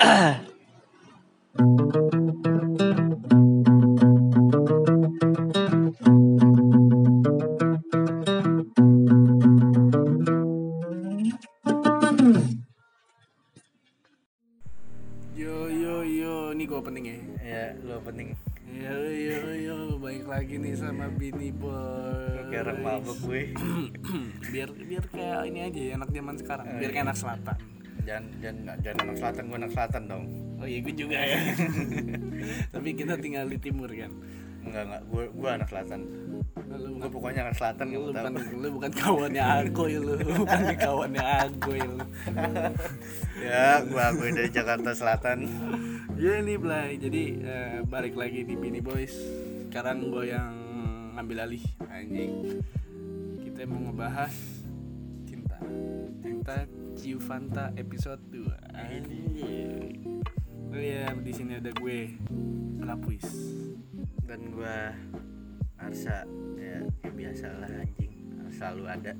Yo yo yo, ini gua penting ya. ya lu penting Yo yo yo, baik lagi nih sama Bini Boy. kayak orang mabuk gue biar biar kayak ini aja ya, anak zaman sekarang. Biar kayak anak selatan. Jangan jangan jangan anak selatan gue anak selatan dong. Oh iya gue juga ya. Tapi kita tinggal di timur kan. enggak enggak. Gue gue anak selatan. Lu gue pokoknya anak selatan lu bukan, lu bukan kawannya Agoy lu, bukan kawannya Agoy lu. ya gue aku dari Jakarta Selatan. Ya ini Blay, jadi eh, balik lagi di Bini Boys. Sekarang gue yang ngambil alih. Anjing. Kita mau ngebahas cinta Cinta Ciufanta episode 2 Anjing Oh iya, di sini ada gue Lapuis dan gue Arsa. Ya, ya biasa lah anjing. Selalu ada.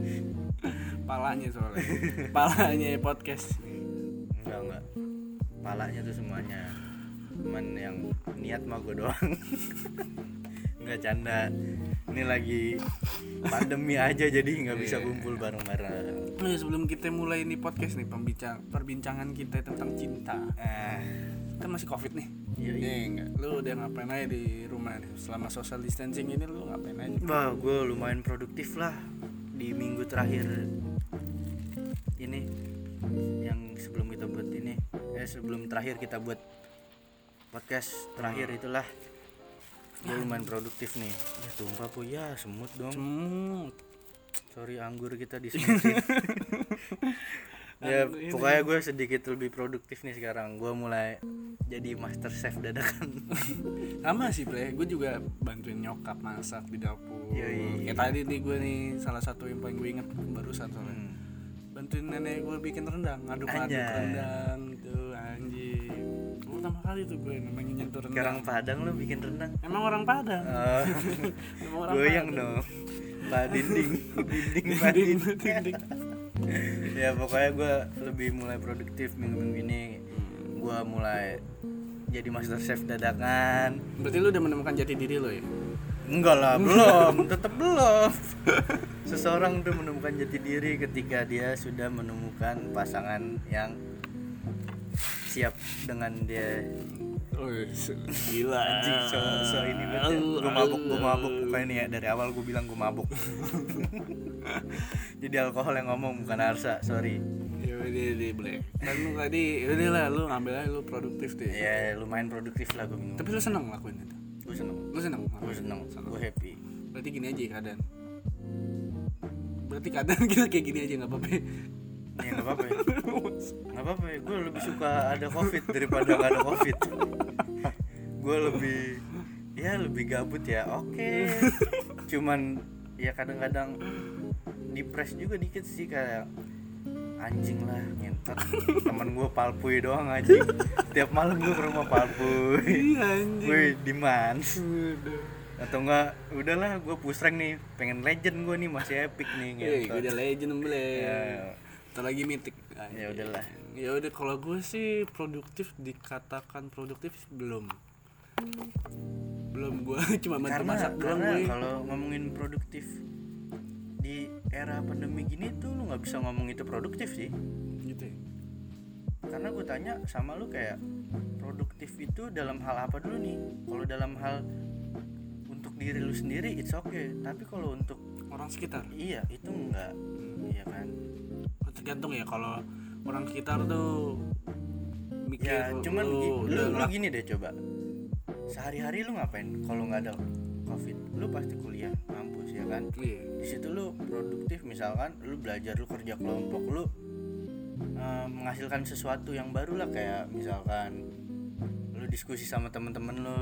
Palanya soalnya. Palanya podcast. Enggak enggak. Palanya tuh semuanya. Cuman yang niat mah gue doang. Nggak canda. Ini lagi pandemi aja jadi nggak bisa Iya. kumpul bareng-bareng iya, sebelum kita mulai ini podcast nih pembincang perbincangan kita tentang cinta ah Kan masih covid nih Iya, iya. Iya enggak? Lu udah ngapain aja di rumah nih? Selama social distancing ini lu ngapain aja? Wah, gue lumayan produktif lah di minggu terakhir ini yang sebelum kita buat ini eh sebelum terakhir kita buat podcast terakhir itulah gue lumayan produktif nih ya tumpah po ya semut dong Semut. sorry anggur kita disemutin ya ini. pokoknya gue sedikit lebih produktif nih sekarang gue mulai jadi master chef dadakan Sama sih bre, gue juga bantuin nyokap masak di dapur. Yoi. Kayak tadi nih gue nih salah satu yang paling gue inget barusan soalnya. Hmm. Bantuin nenek gue bikin rendang, Anjay. rendang gitu anjing. Pertama kali tuh gue namanya nyentuh rendang. sekarang padang lo bikin rendang Emang orang Padang. Emang orang goyang Padang. dong pak dinding dinding pak Dinding, dinding dinding. ya pokoknya gue lebih mulai produktif minggu-minggu ini gue mulai jadi master chef dadakan Berarti lu udah menemukan jati diri lo ya? enggak lah belum tetap belum seseorang tuh menemukan jati diri ketika dia sudah menemukan pasangan yang siap dengan dia Oh, gila anjing so, so ini gue mabuk gue mabuk bukan ini ya dari awal gue bilang gue mabuk jadi alkohol yang ngomong bukan Arsa sorry Ya udah deh boleh. Kan lu tadi udah lah lu ngambil aja lu produktif deh. ya lumayan produktif lah gue minggu Tapi lu seneng ngelakuin itu. gue seneng Lu seneng? gue seneng gue happy Berarti gini aja keadaan. Berarti keadaan kita kayak gini aja nggak apa-apa. Ya nggak apa-apa ya. Nggak apa-apa ya. Gue lebih suka ada covid daripada nggak ada covid. Gue lebih ya lebih gabut ya. Oke. Cuman ya kadang-kadang depres juga dikit sih kayak anjing lah ngentot temen gue palpuy doang anjing. Tiap malam gue ke rumah palpuy. Iya anjing. gue di mans Udah. atau enggak udahlah gue push rank nih. Pengen legend gue nih masih epic nih gue udah legend boleh. Ya. Ntar lagi mitik. Ya udahlah. Ya udah kalau gue sih produktif dikatakan produktif belum. Belum gue cuma bantu karena masak doang gue. kalau ngomongin produktif di era pandemi gini tuh lu nggak bisa ngomong itu produktif sih Gitu ya. karena gue tanya sama lu kayak produktif itu dalam hal apa dulu nih kalau dalam hal untuk diri lu sendiri it's okay tapi kalau untuk Orang sekitar. iya itu enggak iya kan tergantung ya kalau orang sekitar tuh mikir ya cuman lu, gi- lu, udah lu ngelak- gini deh coba. Sehari-hari lu ngapain kalau nggak ada covid? Lu pasti kuliah kampus ya kan? Iya. Di situ lu produktif misalkan lu belajar lu kerja kelompok lu eh, menghasilkan sesuatu yang baru lah kayak misalkan lu diskusi sama temen-temen lu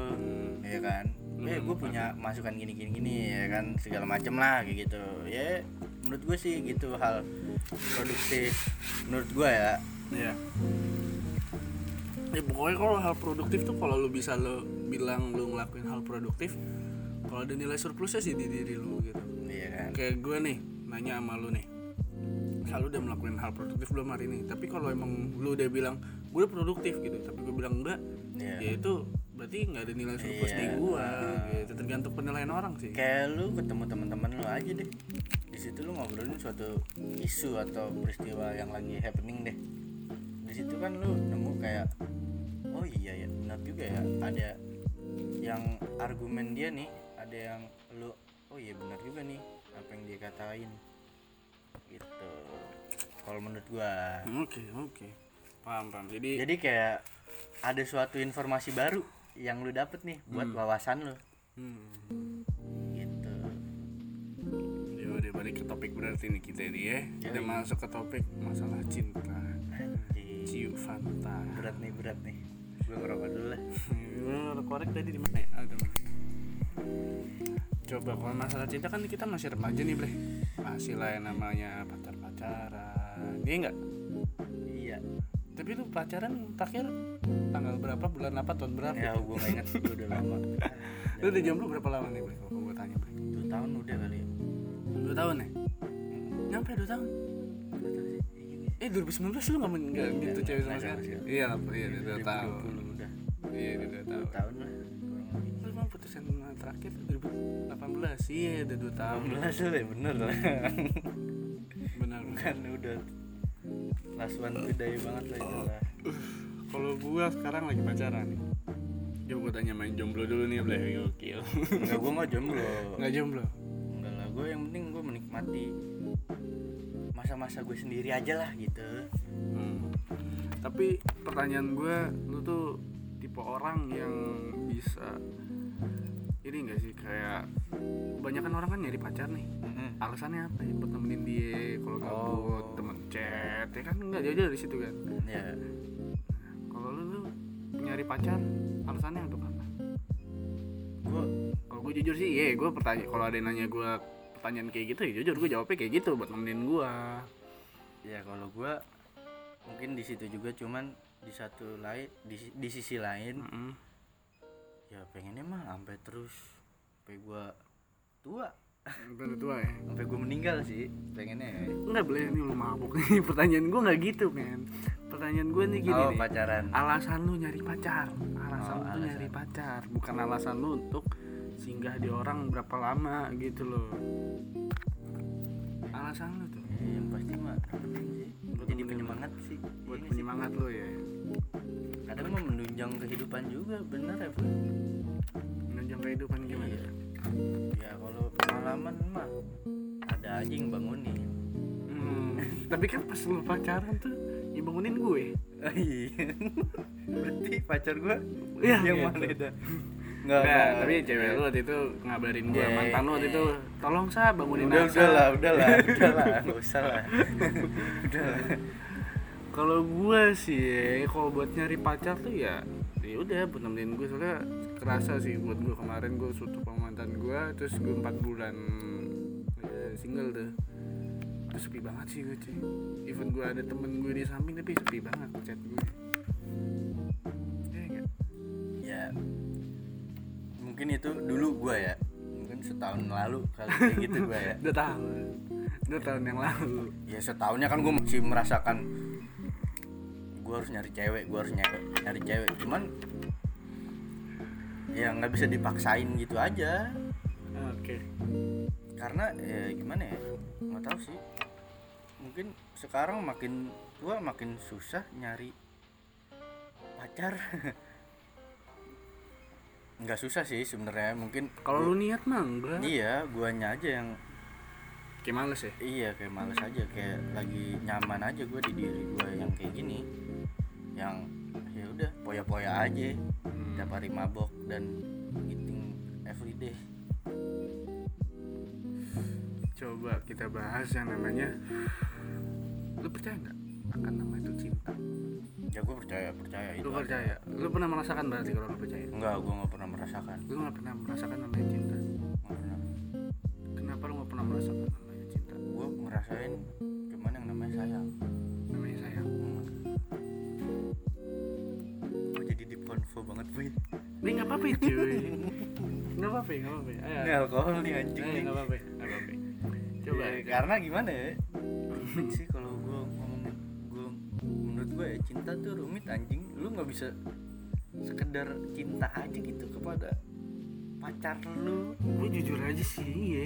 ya kan? Eh gue punya masukan gini gini gini ya kan? Segala macem lah kayak gitu. Ya menurut gue sih gitu hal produktif menurut gue ya. Iya. Ya pokoknya kalau hal produktif tuh kalau lu bisa lu bilang lu ngelakuin hal produktif kalau ada nilai surplusnya sih di diri lu gitu. Iya kan? Kayak gue nih nanya sama lu nih. Kalau udah melakukan hal produktif belum hari ini tapi kalau emang lu udah bilang gue udah produktif gitu tapi gue bilang enggak Iya. ya itu berarti nggak ada nilai surplus Iya. di gue gitu. Tergantung penilaian orang sih. Kayak lu ketemu teman-teman lu aja deh di situ lu ngobrolin suatu isu atau peristiwa yang lagi happening deh. Di situ kan lu nemu kayak oh iya ya benar juga ya ada yang argumen dia nih ada yang lu oh iya benar juga nih apa yang dia katain. Gitu. Kalau menurut gua. Oke oke. Paham paham. Jadi jadi kayak ada suatu informasi baru yang lu dapet nih buat wawasan lu. Hmm, udah balik ke topik berarti nih kita ini ya kita Yoi. masuk ke topik masalah cinta ciu fanta berat nih berat nih gue ngerokok dulu lah Lu korek tadi di mana ya? Ada? Coba kalau masalah cinta kan kita masih remaja nih, Bre. Masih lah yang namanya pacar-pacaran. Iya enggak? iya Tapi lu pacaran terakhir tanggal berapa, bulan apa, tahun berapa? ya gue gak inget gue udah lama Lu udah jomblo berapa lama nih, Bre? Kalau gue tanya, Bre. dua tahun udah kali ya Dua tahun ya? Nyampe dua tahun? Sih, iya. Eh 2019 lu nggak men- nggak gitu cewek sama sekali? Iya, lah, iya udah dua tahun. 2020 udah Iya udah dua tahun. tahun lah Lu mau putusan terakhir 2018? Iya udah dua tahun. 18 lah ya bener lah Benar. kan udah last one banget lah itu lah Kalau gua sekarang lagi pacaran nih. Coba gua tanya main jomblo dulu nih, Bleh. Gokil. enggak gue gak jomblo Enggak jomblo. Gue yang penting gue menikmati masa-masa gue sendiri aja lah gitu Hmm. Tapi pertanyaan gua, lu tuh tipe orang yang bisa ini enggak sih kayak kebanyakan orang kan nyari pacar nih. Alasannya apa ya? Buat nemenin dia kalau gabut, Oh. temen chat, ya kan enggak jauh-jauh dari situ kan. ya Kalau lu, lu nyari pacar, alasannya untuk apa? gue Kalau gue jujur sih, iya gue pertanyaan kalau ada yang nanya gue pertanyaan kayak gitu, ya jujur gue jawabnya kayak gitu buat nemenin gue. ya kalau gue mungkin di situ juga cuman di satu lain di, di sisi lain Mm-mm. ya pengennya mah sampai terus sampai gue tua Udah tua ya. sampai gue meninggal sih pengennya ya. Enggak boleh nih lu mabuk nih. Pertanyaan gue nggak gitu men. Pertanyaan gue nih gini oh nih. pacaran Alasan lu nyari pacar, alasan Oh, lu alasan. nyari pacar, bukan alasan lu untuk singgah di orang berapa lama gitu loh. Alasan lu tuh Ya, yang pasti mah sih jadi penyemangat sih buat Iya penyemangat lu ya. kadang mah menunjang kehidupan juga bener ya Bro? Menunjang kehidupan gimana? Iya. ya kalau pengalaman mah ada aja yang bangunin Hmm, tapi kan pas lu pacaran tuh yang bangunin gue. Iya berarti pacar gua Iya, yang gitu. mana Enggak, nggak. tapi cewek lu waktu itu ngabarin gue Iya, mantan lu waktu iya. itu tolong sa bangunin udah Asa." udah lah udah lah udah lah nggak usah lah. Udah lah. Kalau gue sih, kalau buat nyari pacar tuh ya ya udah buat nemenin gue soalnya kerasa sih buat gue kemarin gue suatu sama mantan gue terus gue empat bulan eh, single tuh. Terus sepi banget sih gue cuy. Even gue ada temen gue di samping tapi sepi banget chat gue mungkin itu dulu gua ya. Mungkin setahun lalu kali kayak gitu gua ya. Udah tahun udah tahun yang lalu. Ya setahunnya kan gua masih merasakan gua harus nyari cewek gua harus nyari nyari cewek. Cuman ya nggak bisa dipaksain gitu aja. Oke. Karena ya gimana ya? Nggak tahu sih. Mungkin sekarang makin tua makin susah nyari pacar nggak susah sih sebenarnya mungkin kalau lu niat mah enggak. Iya guanya aja yang kayak males ya? Iya kayak males aja kayak lagi nyaman aja gue di diri gue yang kayak gini. Yang ya udah poya-poya aja tiap hari mabok dan eating everyday coba kita bahas yang namanya lu percaya nggak akan nama itu cinta. Ya gue percaya percaya itu lu ada. percaya. Lu pernah merasakan berarti kalau lu percaya? Enggak gue nggak pernah merasakan. Lu nggak pernah merasakan namanya cinta. Nggak pernah kenapa lu nggak pernah merasakan namanya cinta? Gue ngerasain cuman yang namanya sayang. Namanya sayang. Hmm. gue jadi deep convo banget boy ini nggak apa-apa cuy. Nggak apa-apa nggak apa-apa. Ini alkohol nih anjing. Nggak apa-apa nggak apa-apa. Coba Ya, karena gimana ya? Sih kalau gue gue menurut gue ya cinta tuh rumit anjing. Lu nggak bisa sekedar cinta aja gitu kepada pacar lu. Gue jujur aja sih iya.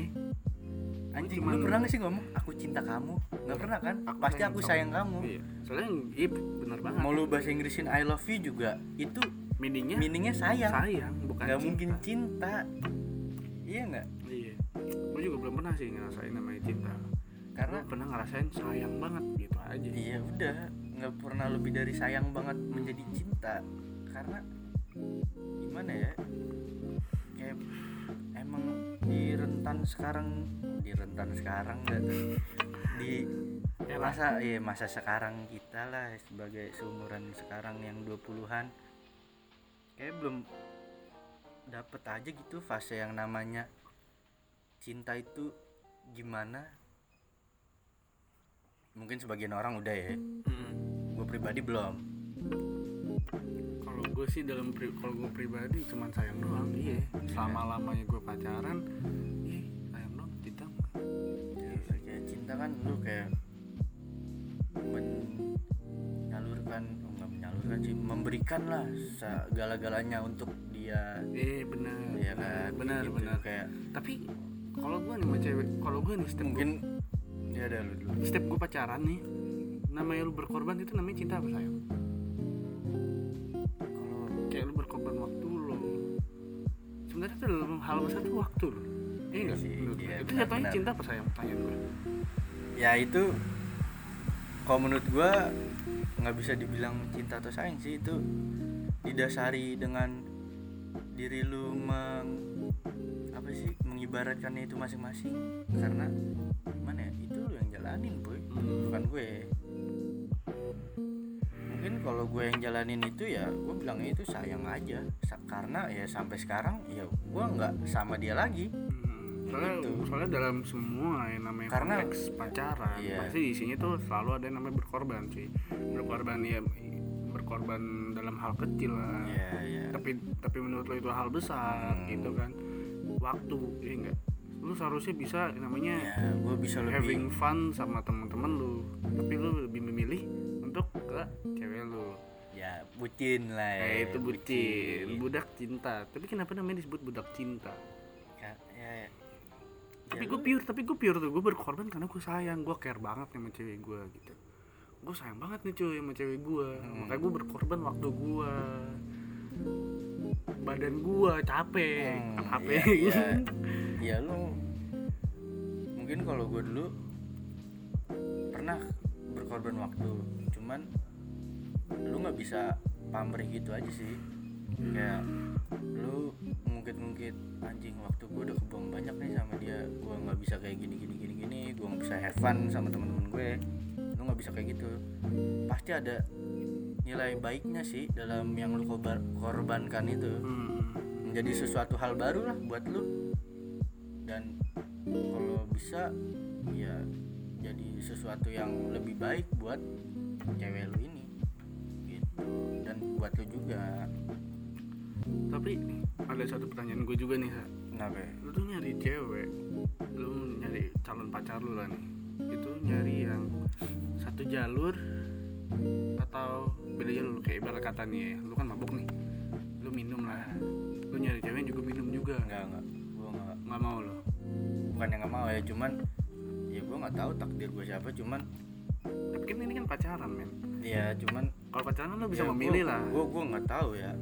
Anjing cuman- lu pernah gak sih ngomong aku cinta kamu nggak pernah kan? Pasti aku sayang kamu. Iya. Soalnya iya bener banget. Mau lu bahasa Inggrisin I love you juga itu meaningnya? meaningnya sayang. Sayang bukan nggak cinta. mungkin cinta. Iya nggak? Iya. Gue juga belum pernah sih ngerasain namanya cinta. Karena Gua pernah ngerasain sayang banget gitu aja. Iya udah nggak pernah lebih dari sayang banget menjadi cinta. Karena gimana ya? Kayak emang di rentan sekarang di rentan sekarang nggak tuh? Di Ya, masa ya masa sekarang kita lah sebagai seumuran sekarang yang 20-an kayak belum dapet aja gitu fase yang namanya cinta itu gimana? Mungkin sebagian orang udah ya. Mm. Gue pribadi belum. Kalau gue sih dalam pri- kalau gue pribadi cuman sayang doang. Iya. Selama lamanya gue pacaran iya sayang doang cinta. Enggak. Ya, kayak cinta kan lu kayak menyalurkan oh, nggak menyalurkan sih memberikan lah segala-galanya untuk dia. Iya benar. Ya kan? Benar Gitu, benar. kayak tapi kalau gue nih sama cewek kalau gue nih step mungkin ya ada lu dulu. gua, step gue pacaran nih namanya lu berkorban itu namanya cinta apa sayang? Kalau kayak lu berkorban waktu lo sebenarnya itu dalam hal besar tuh waktu lo iya nggak sih, iya, gue. itu jatuhnya cinta apa sayang? Tanya gue ya itu kalau menurut gua nggak bisa dibilang cinta atau sayang sih itu didasari dengan diri lu meng apa sih mengibaratkannya itu masing-masing. Karena gimana ya itu lu yang jalanin boy. Hmm. bukan gue kalau gue yang jalanin itu ya gue bilangnya itu sayang aja. Sa- karena ya sampai sekarang ya gue nggak sama dia lagi. Hmm, soalnya Gitu. soalnya dalam semua yang namanya Karena- konteks pacaran Iya. pasti di sini tuh selalu ada yang namanya berkorban sih. Berkorban ya berkorban dalam hal kecil lah. Ya ya tapi tapi menurut lo itu hal besar Hmm. gitu kan. Waktu ya enggak. Lu seharusnya bisa namanya ya gue bisa lebih having fun sama teman-teman lu tapi lu lebih memilih cewek lu. Ya bucin lah ya, kayak itu bucin. budak cinta. Tapi kenapa namanya disebut budak cinta? Ya, ya, ya. tapi Ya, gue pure tapi gue pure tuh. Gue berkorban karena gue sayang. Gue care banget sama cewek gue gitu. Gue sayang banget nih cuy sama cewek gue Hmm. makanya gue berkorban waktu gue badan gue capek. Hmm, kan HP ya, ya, ya lu mungkin kalau gue dulu pernah berkorban waktu. Cuman lu nggak bisa pamrih gitu aja sih. Kayak lu ngungkit-ngungkit anjing waktu gue udah kebuang banyak nih sama dia gue nggak bisa kayak gini gini gini gini gue nggak bisa have fun sama teman-teman gue lu nggak bisa kayak gitu. Pasti ada nilai baiknya sih dalam yang lu korban- korbankan itu. Hmm. menjadi sesuatu hal baru lah buat lu. Dan kalau bisa ya jadi sesuatu yang lebih baik buat cewek lu ini dan buat lu juga. Tapi ada satu pertanyaan gue juga nih Sa. kenapa? Lu tuh nyari cewek lu nyari calon pacar lu lah nih. Itu nyari yang satu jalur atau beda jalur. Kayak ibarat kata nih ya, lu kan mabuk nih lu minum lah. Lu nyari cewek yang juga minum juga. Enggak enggak. Gua enggak. Nggak mau lo bukan yang nggak mau ya cuman ya gua nggak tahu takdir gua siapa cuman tapi kan ini kan pacaran men. Ya cuman kalau pacaran lu bisa ya memilih gua, lah. gua gua nggak tahu ya.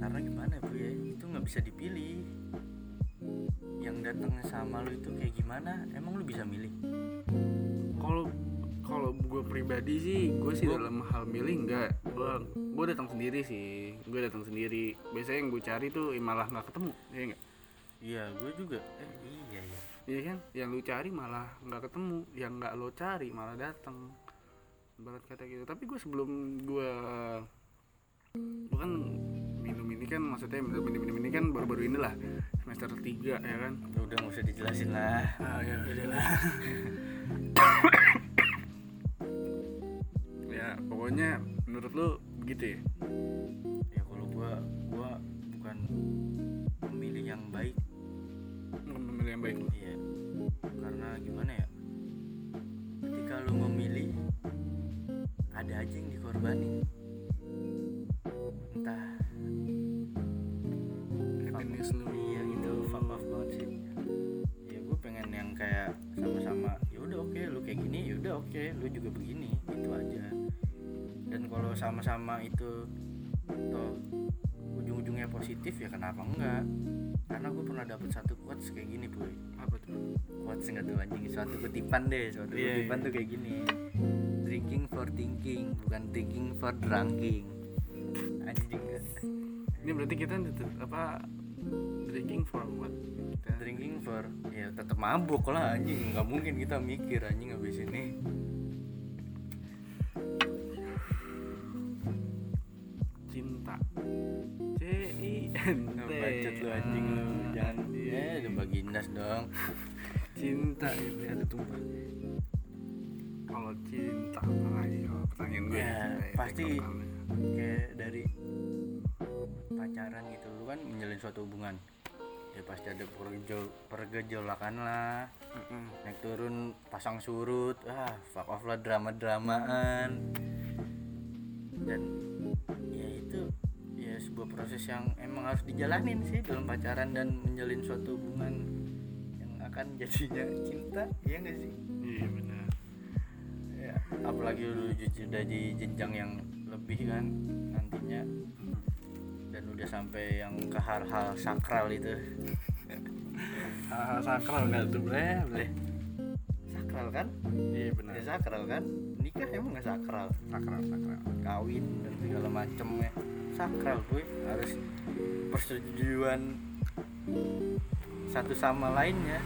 Karena gimana bu ya? Itu nggak bisa dipilih. Yang datang sama lu itu kayak gimana? Emang lu bisa milih? Kalau kalau gue pribadi sih gue sih Gua- dalam hal milih enggak gue gue datang sendiri sih. Gue datang sendiri. Biasanya yang gue cari tuh eh, malah nggak ketemu ya enggak iya gue juga. Eh iya ya Iya kan? Yang lu cari malah nggak ketemu. Yang nggak lo cari malah datang barat kata gitu. Tapi gue sebelum gue gue kan minum ini kan maksudnya minum minum, minum ini kan baru-baru inilah semester 3 ya kan? Udah udah nggak usah dijelasin lah. Ah ya udah lah. Ya pokoknya menurut lu begitu ya? Ya kalau gua gua bukan pemilih yang baik. Bukan pemilih yang baik. Iya. Karena gimana ya? Ketika lu memilih ada aja yang dikorbanin. Entah. Happiness lu. Iya gitu. Fuck off banget sih. Ya gue pengen yang kayak sama-sama ya udah oke lu kayak gini ya udah oke lu juga begini itu aja. Dan kalau sama-sama itu toh ujung-ujungnya positif ya kenapa enggak? Karena gue pernah dapet satu quotes kayak gini boy. Apa tuh? Quotes enggak tuh anjing suatu kutipan deh suatu Iya, kutipan iya. tuh kayak gini drinking for thinking bukan thinking for drinking anjing. Ini berarti kita apa drinking for what? Kita drinking for ya tetap mabuk lah anjing. Nggak mungkin kita mikir anjing habis ini. Cinta. C I N T. Bacot lu anjing lu. Jangan eh udah bagindas dong. Cinta ini ada tumpah kalau cinta ayo pertanyaan gue. Ya, pasti. kayak dari pacaran gitu lu kan menjalin suatu hubungan. Ya pasti ada pergejol pergejolakan lah. Mm-mm. naik turun pasang surut. Ah fuck off lah drama dramaan dan ya itu ya sebuah proses yang emang harus dijalanin sih dalam pacaran dan menjalin suatu hubungan yang akan jadinya cinta ya nggak sih? Iya benar ya apalagi lu sudah di jenjang yang lebih kan nantinya. Dan udah sampai yang ke hal-hal sakral itu. Hal sakral nggak tuh boleh boleh sakral kan? Iya benar. Ya sakral kan? Nikah emang nggak sakral? Sakral sakral. Kawin dan segala macemnya sakral gue harus persetujuan satu sama lainnya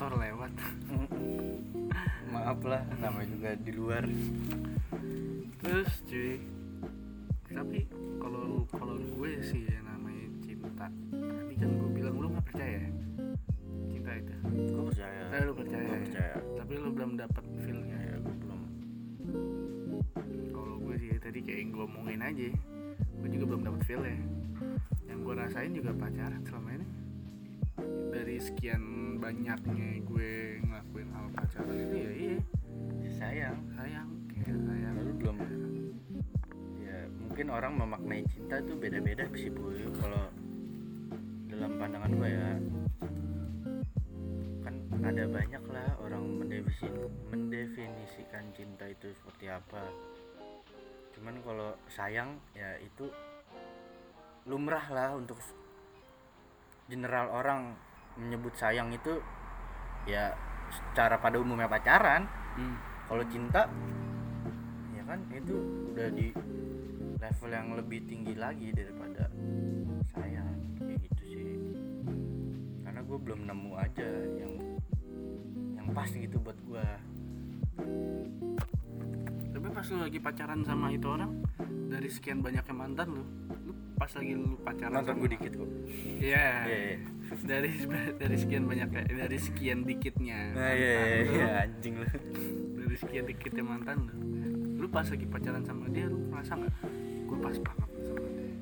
motor lewat. Maaf lah namanya juga di luar. Terus cuy. Tapi kalau kalau gue sih yang namanya cinta. Tadi kan gue bilang lu nggak percaya ya? cinta itu. Gue percaya. Eh lu percaya gue ya? percaya. Tapi lu belum dapat feelnya. Ya gue belum. Kalau gue sih tadi kayak yang gue omongin aja gue juga belum dapat feel ya yang gue rasain juga pacaran selama ini dari sekian banyaknya gue ngelakuin hal pacaran itu ya iya. Ya, sayang. Sayang. Kayak sayang. Lalu belum? Ya mungkin orang memaknai cinta tuh beda-beda sih bu. Kalau dalam pandangan gue ya kan ada banyak lah orang mendefinisikan, mendefinisikan cinta itu seperti apa. Cuman kalau sayang ya itu lumrah lah untuk general orang menyebut sayang itu ya secara pada umumnya pacaran. Hmm. kalau cinta ya kan itu udah di level yang lebih tinggi lagi daripada saya kayak gitu sih. Karena gue belum nemu aja yang yang pas gitu buat gue tapi pas lu lagi pacaran sama itu orang dari sekian banyaknya mantan lu lu pas lagi lu pacaran nonton gue dikit kok. Iya. Iya, iya. dari dari sekian banyak dari sekian dikitnya. Nah iya iya mantan lu, iya anjing lu. Dari sekian dikitnya mantan lu. Lu pas lagi pacaran sama dia lu merasa nggak? Gue pas banget sama dia.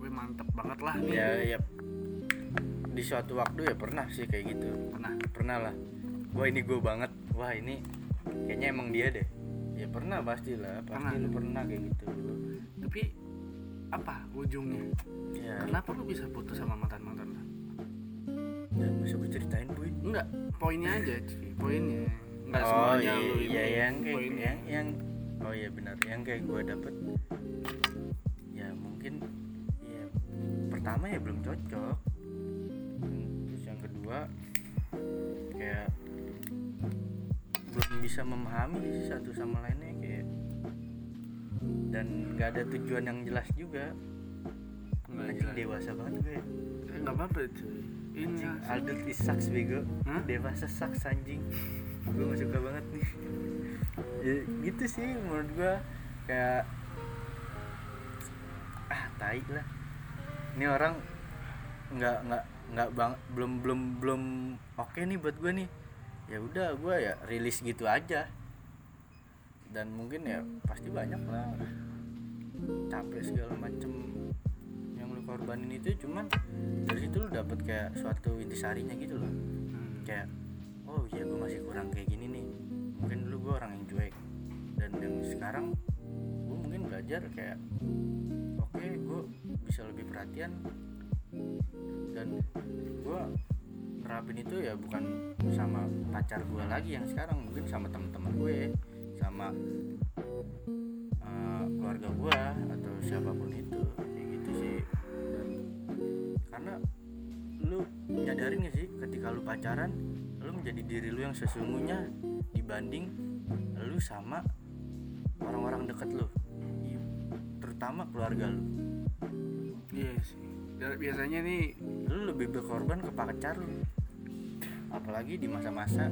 Gue mantep banget lah nih. Ya ya di suatu waktu ya pernah sih kayak gitu. Pernah? Pernah lah. Wah ini gue banget. Wah ini kayaknya emang dia deh. Ya pernah pasti lah pasti Pernah. lu pernah kayak gitu. Tapi apa ujungnya? Ya kenapa lu bisa putus sama mantan mantan lu? Ya masa gue ceritain boy enggak poinnya aja cuy poinnya. Enggak oh semuanya iya, lu iya yang kayak poinnya. yang yang oh iya benar. Yang kayak gue dapet. Ya mungkin ya pertama ya belum cocok. Terus yang kedua kayak belum bisa memahami sih satu sama lainnya dan gak ada tujuan yang jelas juga. Nggak anjing dewasa banget gue Eh, nggak apa-apa cuy. Ini adult is sucks bego. Hah? dewasa sucks anjing. Gue gak suka banget nih. Ya, gitu sih menurut gue kayak ah tai lah. Ini orang nggak nggak nggak bang belum belum belum oke nih buat gue nih. Ya udah gue ya rilis gitu aja dan mungkin ya pasti banyak lah. Capek segala macem. Yang lu korbanin itu cuman dari situ lu dapet kayak suatu intisarinya gitu loh. Hmm. kayak oh iya gue masih kurang kayak gini nih. Mungkin dulu gue orang yang cuek. Dan yang sekarang gue mungkin belajar kayak oke gue bisa lebih perhatian. Dan gue nerapin itu ya bukan sama pacar gue lagi yang sekarang mungkin sama teman-teman gue sama eh, keluarga gue atau siapa pun itu kayak gitu sih. Dan karena lu nyadarin gak sih ketika lu pacaran lu menjadi diri lu yang sesungguhnya dibanding lu sama orang-orang deket lu terutama keluarga lu. Iya sih. Dan biasanya nih lu lebih berkorban ke pacar lu apalagi di masa-masa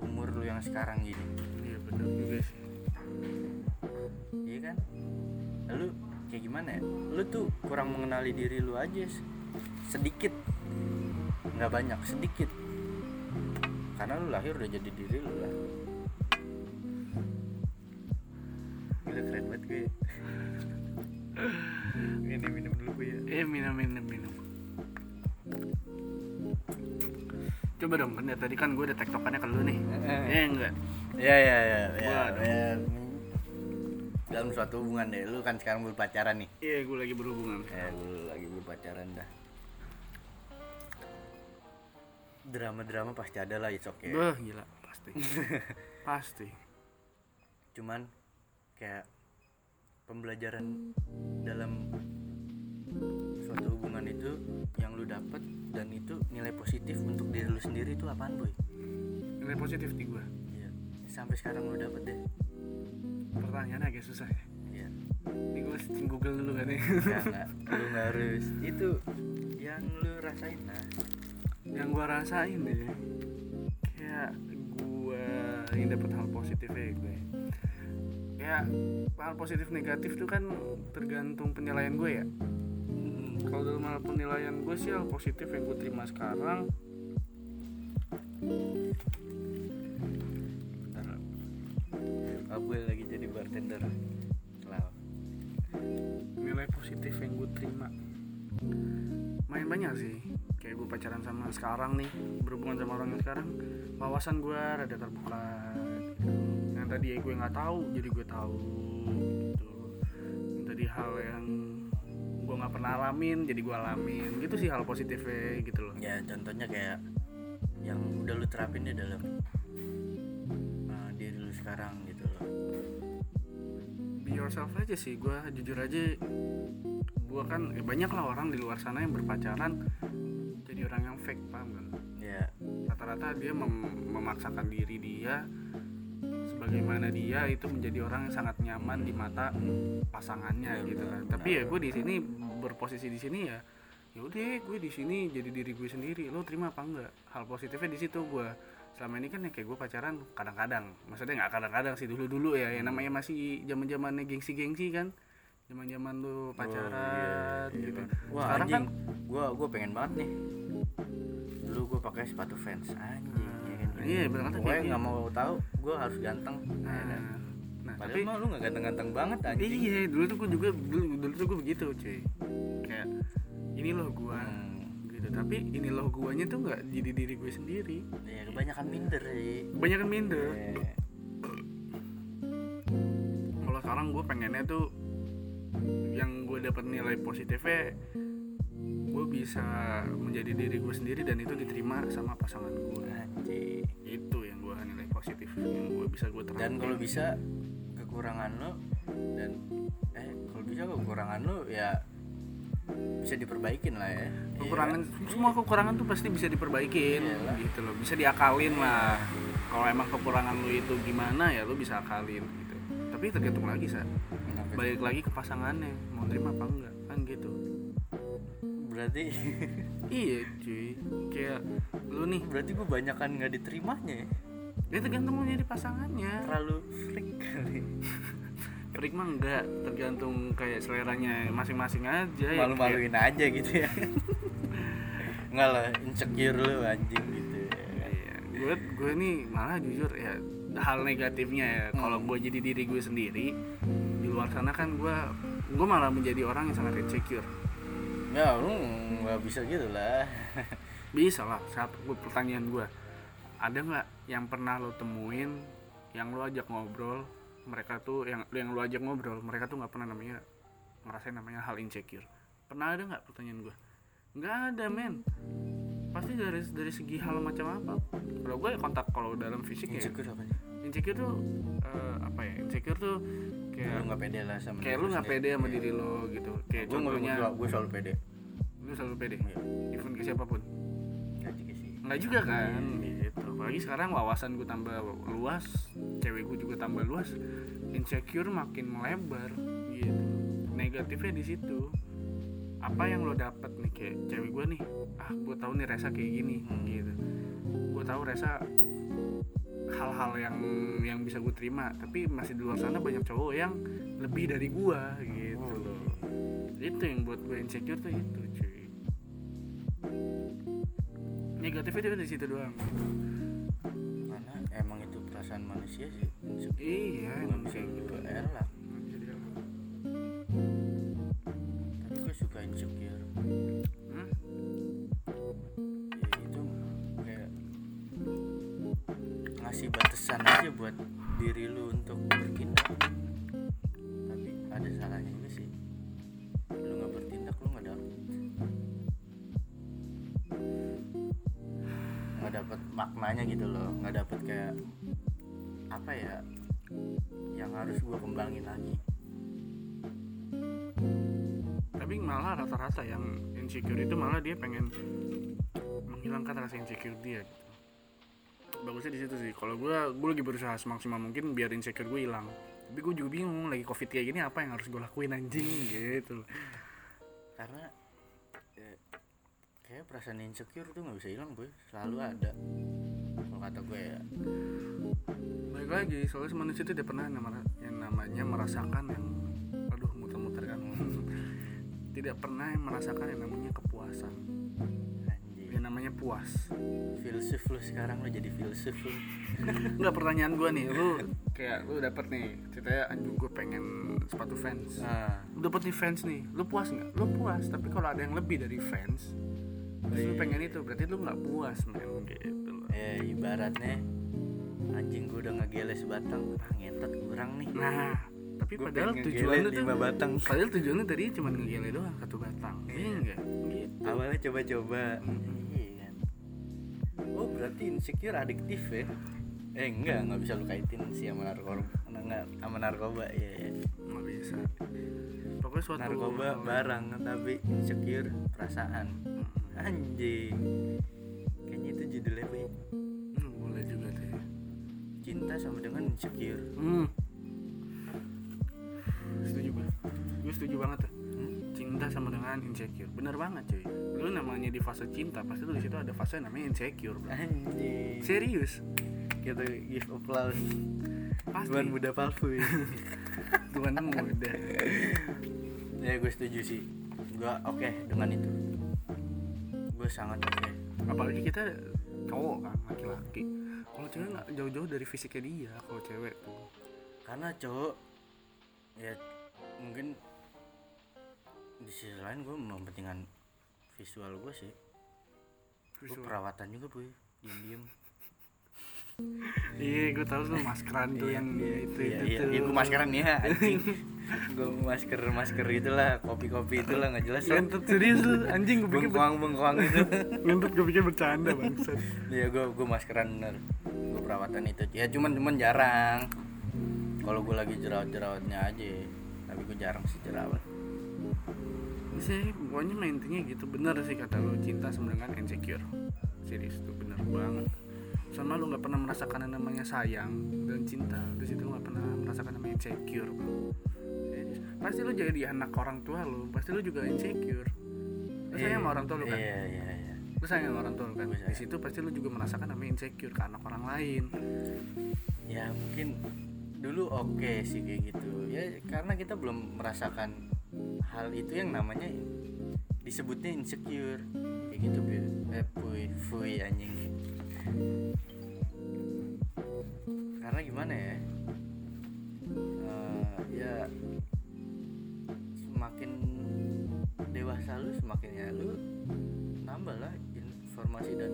umur lu yang sekarang gini iya benar juga sih. Iya kan? Lu kayak gimana ya? Lu tuh kurang mengenali diri lu aja s- sedikit. Nggak banyak sedikit. Karena lu lahir udah jadi diri lu lah. Gila keren banget gue. Ini minum dulu gue ya. Eh minum minum minum. Coba dong kan tadi kan gue udah tektokannya ke lu nih. Eh. eh. Enggak ya ya ya ya, dalam suatu hubungan deh. Lu kan sekarang berpacaran nih. Iya gue lagi berhubungan. Ya lu lagi berpacaran dah. Drama-drama pasti ada lah it's okay. Bah, gila. Pasti. Pasti. Cuman kayak pembelajaran dalam suatu hubungan itu yang lu dapet dan itu nilai positif untuk diri lu sendiri itu apaan boy? Nilai positif di gue Iya. Sampai sekarang lu dapet deh. Pertanyaannya agak susah ya. Iya. ini gue searching google dulu kan ya Nggak, nggak. lu harus. Itu yang lu rasain lah yang gue rasain deh. Kayak gue ini dapat hal positifnya ya gue. Ya hal positif negatif tuh kan tergantung penilaian gue ya. Hmm, kalau dalam hal penilaian gue sih hal positif yang gue terima sekarang bartender Wow. nilai positif yang gue terima. Main banyak sih. Kayak gue pacaran sama sekarang nih berhubungan sama orang yang sekarang wawasan gue rada terbuka. Gitu. yang tadi gue nggak tahu jadi gue tahu gitu. Yang tadi hal yang gue nggak pernah alamin jadi gue alamin. Gitu sih hal positifnya gitu loh. Ya contohnya kayak yang udah lu terapin di dalam be yourself aja sih. Gue jujur aja gue kan eh, banyak lah orang di luar sana yang berpacaran jadi orang yang fake paham kan? Ya rata-rata dia mem- memaksakan diri dia sebagaimana dia itu menjadi orang yang sangat nyaman di mata pasangannya Benar, gitu kan. Tapi ya gue di sini berposisi di sini ya ya udah gue di sini jadi diri gue sendiri. Lo terima apa enggak? Hal positifnya di situ gue selama ini kan ya kayak gue pacaran kadang-kadang maksudnya nggak kadang-kadang sih dulu-dulu ya yang namanya masih zaman-zamannya gengsi-gengsi kan zaman-zaman lu pacaran iya, iya, gitu bener. wah sekarang anjing kan gua gua pengen banget nih dulu gua pakai sepatu fans anjing ya kan? iya, bener kata gue kayak nggak gitu. mau tahu gua harus ganteng ya kan? nah, nah padahal tapi mah lu nggak ganteng-ganteng banget anjing Iya, dulu tuh gue juga dulu, dulu tuh gue begitu, cuy. Kayak ini loh gua Hmm. Gitu. Tapi ini loh guanya tuh nggak jadi diri gue sendiri. ya kebanyakan minder sih Kebanyakan minder. Ya. Kalau sekarang gue pengennya tuh yang gue dapat nilai positifnya gue bisa menjadi diri gue sendiri dan itu diterima sama pasangan gue anjing itu yang gue nilai positif yang gue bisa gue terapin dan kalau bisa kekurangan lo dan eh kalau bisa kekurangan lo ya bisa diperbaikin lah ya. Kekurangan Iya. semua kekurangan tuh pasti bisa diperbaikin Iyalah. gitu loh. Bisa diakalin lah. Kalau emang kekurangan lu itu gimana ya lu bisa akalin gitu. Tapi tergantung lagi sa. Balik lagi ke pasangannya mau terima apa enggak kan gitu. Berarti iya cuy. Kayak lu nih. Berarti gue banyakan nggak diterimanya ya? Dia tergantung mau jadi pasangannya. Terlalu freak kali freak mah enggak tergantung kayak seleranya masing-masing aja ya. Malu-maluin aja gitu ya. Nggak lah insecure lu anjing gitu ya. Iya, gue gue nih malah jujur ya hal negatifnya ya. Kalau gue jadi diri gue sendiri di luar sana kan gue gue malah menjadi orang yang sangat insecure. Ya lu nggak bisa gitu lah. Bisa lah saat gue pertanyaan gue ada nggak yang pernah lo temuin yang lo ajak ngobrol mereka tuh yang yang lo ajak ngobrol mereka tuh nggak pernah namanya ngerasain namanya hal insecure. Pernah ada nggak pertanyaan gue nggak ada men. Pasti dari dari segi hal macam apa. Kalau gue ya kontak kalau dalam fisik ya. Insecure apa nih insecure tuh eh, apa ya insecure tuh lu kayak nggak pede lah sama kayak lu nggak pede sama Iya. diri lo gitu. Kayak gue contohnya gue selalu pede. Lu selalu pede? Iya. even ke siapa pun? Nggak juga sih. Nggak juga kan? Gitu apalagi sekarang wawasan gue tambah luas cewek gue juga tambah luas insecure makin melebar gitu. Negatifnya di situ. Apa yang lo dapet nih kayak cewek gue nih ah gue tahu nih Resa kayak gini Hmm. gitu. Gue tahu Resa hal-hal yang yang bisa gue terima tapi masih di luar sana banyak cowok yang lebih dari gue gitu. Oh, loh itu yang buat gue insecure tuh itu cuy. Negatifnya itu di situ doang. karena emang itu perasaan manusia sih. Iya nggak emang bisa gitu. gitu elak tapi gue suka insecure. Hmm? ya itu kayak ngasih batasan aja buat diri lu untuk bertindak. Tapi ada salahnya juga sih. Lu nggak bertindak lu nggak dapet. Nggak dapet maknanya gitu loh. Nggak dapet kayak apa ya yang harus gua kembangin lagi. Tapi malah rata-rata yang insecure itu malah dia pengen menghilangkan rasa insecure dia gitu. Bagusnya di situ sih. Kalau gue gue lagi berusaha semaksimal mungkin biar insecure gue hilang. Tapi gue juga bingung lagi covid kayak gini apa yang harus gue lakuin anjing gitu. Karena ya, kayak perasaan insecure tuh nggak bisa hilang boy. Selalu ada kalau kata gue ya. Baik lagi soalnya manusia itu tidak pernah yang namanya merasakan yang aduh muter-muter kan. Tidak pernah yang merasakan yang namanya kepuasan. Anjing. Yang namanya puas. Filsuf lu sekarang lu jadi filsuf lu. Enggak pertanyaan gue nih, lu kayak lu dapet nih ceritanya anjing gue pengen sepatu fans. ah. Lu dapet nih fans nih, lu puas nggak? Lu puas, tapi kalau ada yang lebih dari fans, terus lu Iya. pengen itu, berarti lu nggak puas men gitu eh ibaratnya anjing gue udah ngegele sebatang ah ngentot kurang nih Nah, tapi Gua padahal pengen tujuan ngegele lu tuh lima batang. Padahal tujuan lu tadi cuma ngegele doang satu batang. Iya enggak? Gitu. awalnya coba-coba iya oh berarti insecure adiktif ya eh enggak nggak bisa lu kaitin sih sama narkoba enggak sama narkoba ya, ya. Nggak bisa. Pokoknya suatu narkoba barang tapi insecure perasaan anjing judulnya Boy. Hmm, boleh juga tuh. ya. cinta sama dengan insecure Hmm. Setuju gue. Gue setuju banget tuh. Hmm? cinta sama dengan insecure bener banget cuy lu namanya di fase cinta pasti lu di situ ada fase namanya insecure bro anjing serius kita give applause pasti Tuan muda palsu ya. Tuhan muda ya gue setuju sih gue oke dengan itu gue sangat oke apalagi kita cowok kan laki-laki. Kalau cewek nggak jauh-jauh dari fisiknya dia kalau cewek tuh. Karena cowok ya mungkin di sisi lain gue mementingkan visual gue sih. Gue perawatan juga boy. Diem diem iya gue tahu tuh maskeran tuh yang itu iya, itu iya, tuh. Iya, gue maskeran ya anjing. Gue masker masker itulah kopi kopi itulah nggak jelas. Lah Lentot serius lu anjing gue pikir bengkoang bengkoang itu. Lentot gue pikir bercanda bangsat. Iya gue gue maskeran bener. Gue perawatan itu. Ya cuman cuman jarang. Kalau gue lagi jerawat-jerawatnya aja Tapi gue jarang sih jerawat. Sih pokoknya intinya gitu. Bener sih kata lu cinta dengan insecure. Serius tuh bener banget sama lu nggak pernah merasakan yang namanya sayang dan cinta. Di situ lu nggak pernah merasakan namanya insecure. Bro Serius. pasti lu jadi anak orang tua lu pasti lu juga insecure. Lu sayang sama orang tua lu kan? Iya iya iya. Lu sayang sama orang tua lu kan? Di situ pasti lu juga merasakan namanya insecure ke anak orang lain. Ya mungkin dulu oke sih kayak gitu. Ya karena kita belum merasakan hal itu yang namanya disebutnya insecure. Kayak gitu. Eh puy, fuy anjing Karena gimana ya Eh, Ya Semakin dewasa lu semakin ya lu nambah lah informasi dan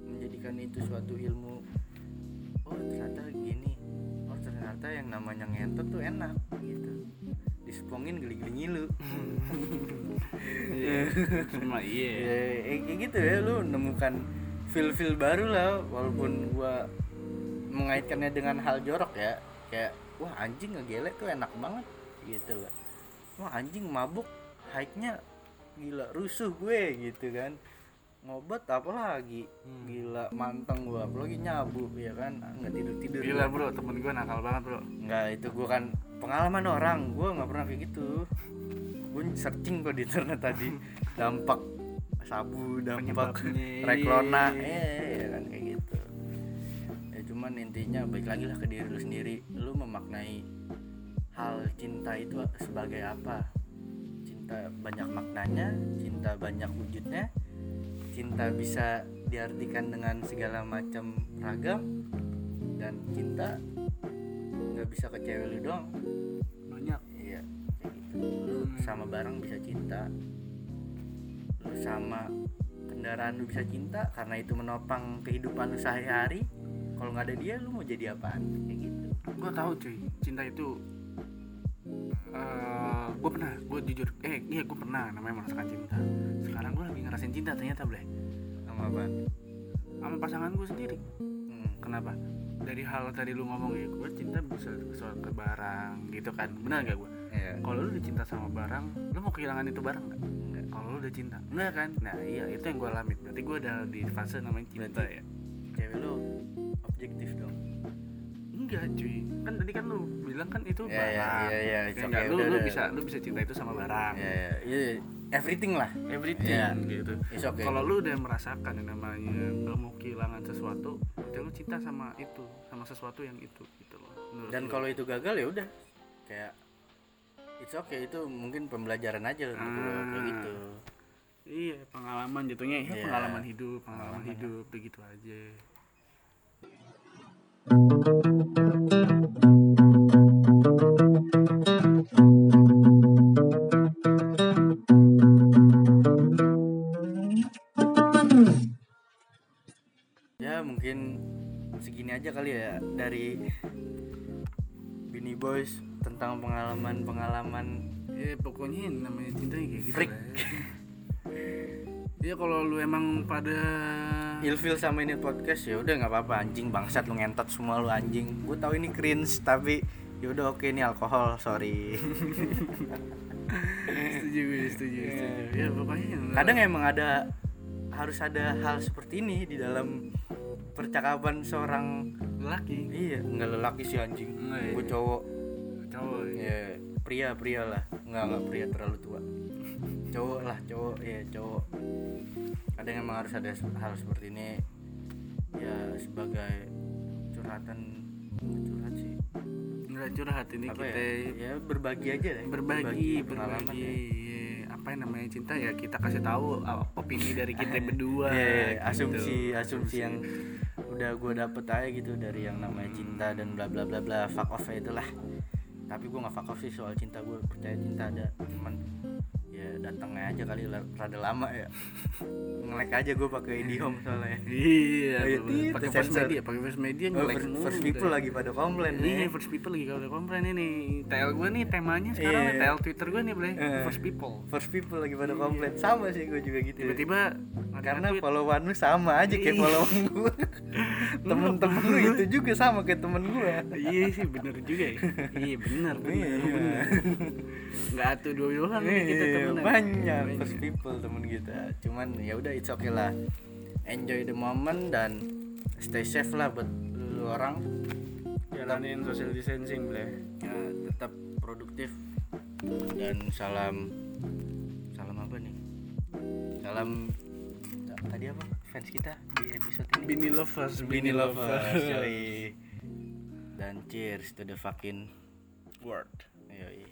menjadikan itu suatu ilmu oh ternyata gini oh ternyata yang namanya ngentot tuh enak gitu disepongin geli-geli ngilu Iya. Cuma iya. ya, eh, kayak gitu ya lu nemukan feel feel baru lah walaupun gua mengaitkannya dengan hal jorok ya. Kayak wah anjing ngegelek tuh enak banget gitu loh. Wah anjing mabuk hike-nya gila rusuh gue gitu kan. Ngobat apa lagi? Gila manteng gua apalagi nyabu ya kan. Nggak tidur tidur Gila bro, temen gue nakal banget bro. nggak itu gua kan pengalaman orang gua nggak pernah kayak gitu. Gue searching kok di internet tadi. Dampak sabu dampak reklona. Eh ya kan intinya baik lagi lah ke diri lu sendiri. Lu memaknai hal cinta itu sebagai apa? Cinta banyak maknanya cinta banyak wujudnya cinta bisa diartikan dengan segala macam ragam dan cinta nggak bisa ke cewek lu doang. Banyak. iya kayak gitu. Lu sama barang bisa cinta. Lu sama kendaraan lu bisa cinta karena itu menopang kehidupan lu sehari-hari kalau nggak ada dia lu mau jadi apaan kayak gitu Gue tahu cuy, cinta itu eh gue pernah, gue jujur, eh iya gue pernah namanya merasakan cinta. Sekarang gue lagi ngerasain cinta ternyata boleh sama apa sama pasangan gue sendiri. hmm. Kenapa? Dari hal tadi lu ngomong ya, gue cinta bisa soal ke barang gitu kan, benar gak gue? ya Kalau lu udah cinta sama barang, lu mau kehilangan itu barang nggak? enggak Kalau lu udah cinta, enggak kan? Nah iya itu yang gue alami. Berarti gue udah di fase namanya cinta ya. cewek lu objektif dong Enggak cuy, kan tadi kan lu bilang kan itu Ya, barang. ya, ya, ya, it's Kayak okay, enggak, lu, udah, lu udah. bisa lu bisa cinta itu sama barang. ya ya ya everything lah Everything Ya. gitu. Okay. Kalau lu udah merasakan yang namanya nggak mau kehilangan sesuatu, berarti lu cinta sama itu, sama sesuatu yang itu gitu loh. Menurut dan lu. kalau itu gagal ya udah kayak it's okay itu mungkin pembelajaran aja untuk gua, kayak Ah. gitu iya pengalaman jatuhnya ya Iya. pengalaman hidup, pengalaman Pengalaman, hidup begitu aja. Ya mungkin segini aja kali ya dari Bini Boys tentang pengalaman-pengalaman Ya pokoknya namanya cinta ya kayak gitu Freak. lah ya. Ya kalau lu emang pada ilfil sama ini podcast ya udah nggak apa-apa anjing bangsat lu ngentot semua lu anjing. Gue tahu ini cringe tapi ya udah oke ini alkohol sorry. Setuju gue setuju, setuju. Ya pokoknya yang kadang emang ada harus ada hal seperti ini di dalam percakapan seorang laki iya nggak lelaki sih anjing. Nggak, iya. gue cowok. Cowok ya. ya pria pria lah. Nggak nggak pria terlalu tua cowok lah cowok ya cowok. Kadang emang harus ada hal seperti ini. Ya sebagai curhatan curhat sih. Nggak curhat ini apa kita ya? Ya berbagi aja deh. Berbagi pengalaman berbagi ya. Iya. apa yang namanya cinta ya kita kasih tahu opini dari kita berdua Iya, iya, gitu. asumsi asumsi yang udah gue dapet aja gitu dari yang namanya cinta dan bla bla bla bla. Fuck off ya itulah. Tapi gue nggak fuck off sih soal cinta. Gue percaya cinta ada cuman ya datangnya aja kali rada lama ya ngelek aja gue pakai IndiHome soalnya iya tit, pakai first media pakai first media Oh, nge-like first, first people lagi pada komplain Iya, nih first people lagi kalau komplain ini. TL gue nih temanya sekarang Iya. nih, TL Twitter gue nih, Bre. Eh. First people. first people lagi pada komplain sama sih gue juga gitu Tiba-tiba ada karena followan lu sama aja kayak Iya. followan gue temen-temen lu itu juga sama kayak temen gue Iya sih bener juga ya. Iya bener bener Iya. bener. Enggak tuh dua doang nih kita Iya, temenan. banyak first people temen kita cuman ya udah it's okay lah. Enjoy the moment dan stay safe lah buat lu orang. Jalanin social distancing, Bre. ya tetap produktif. Dan salam salam apa nih? Salam tadi apa? Fans kita di episode ini. Bini lovers, Bini lovers yoi. dan cheers to the fucking Word. yoi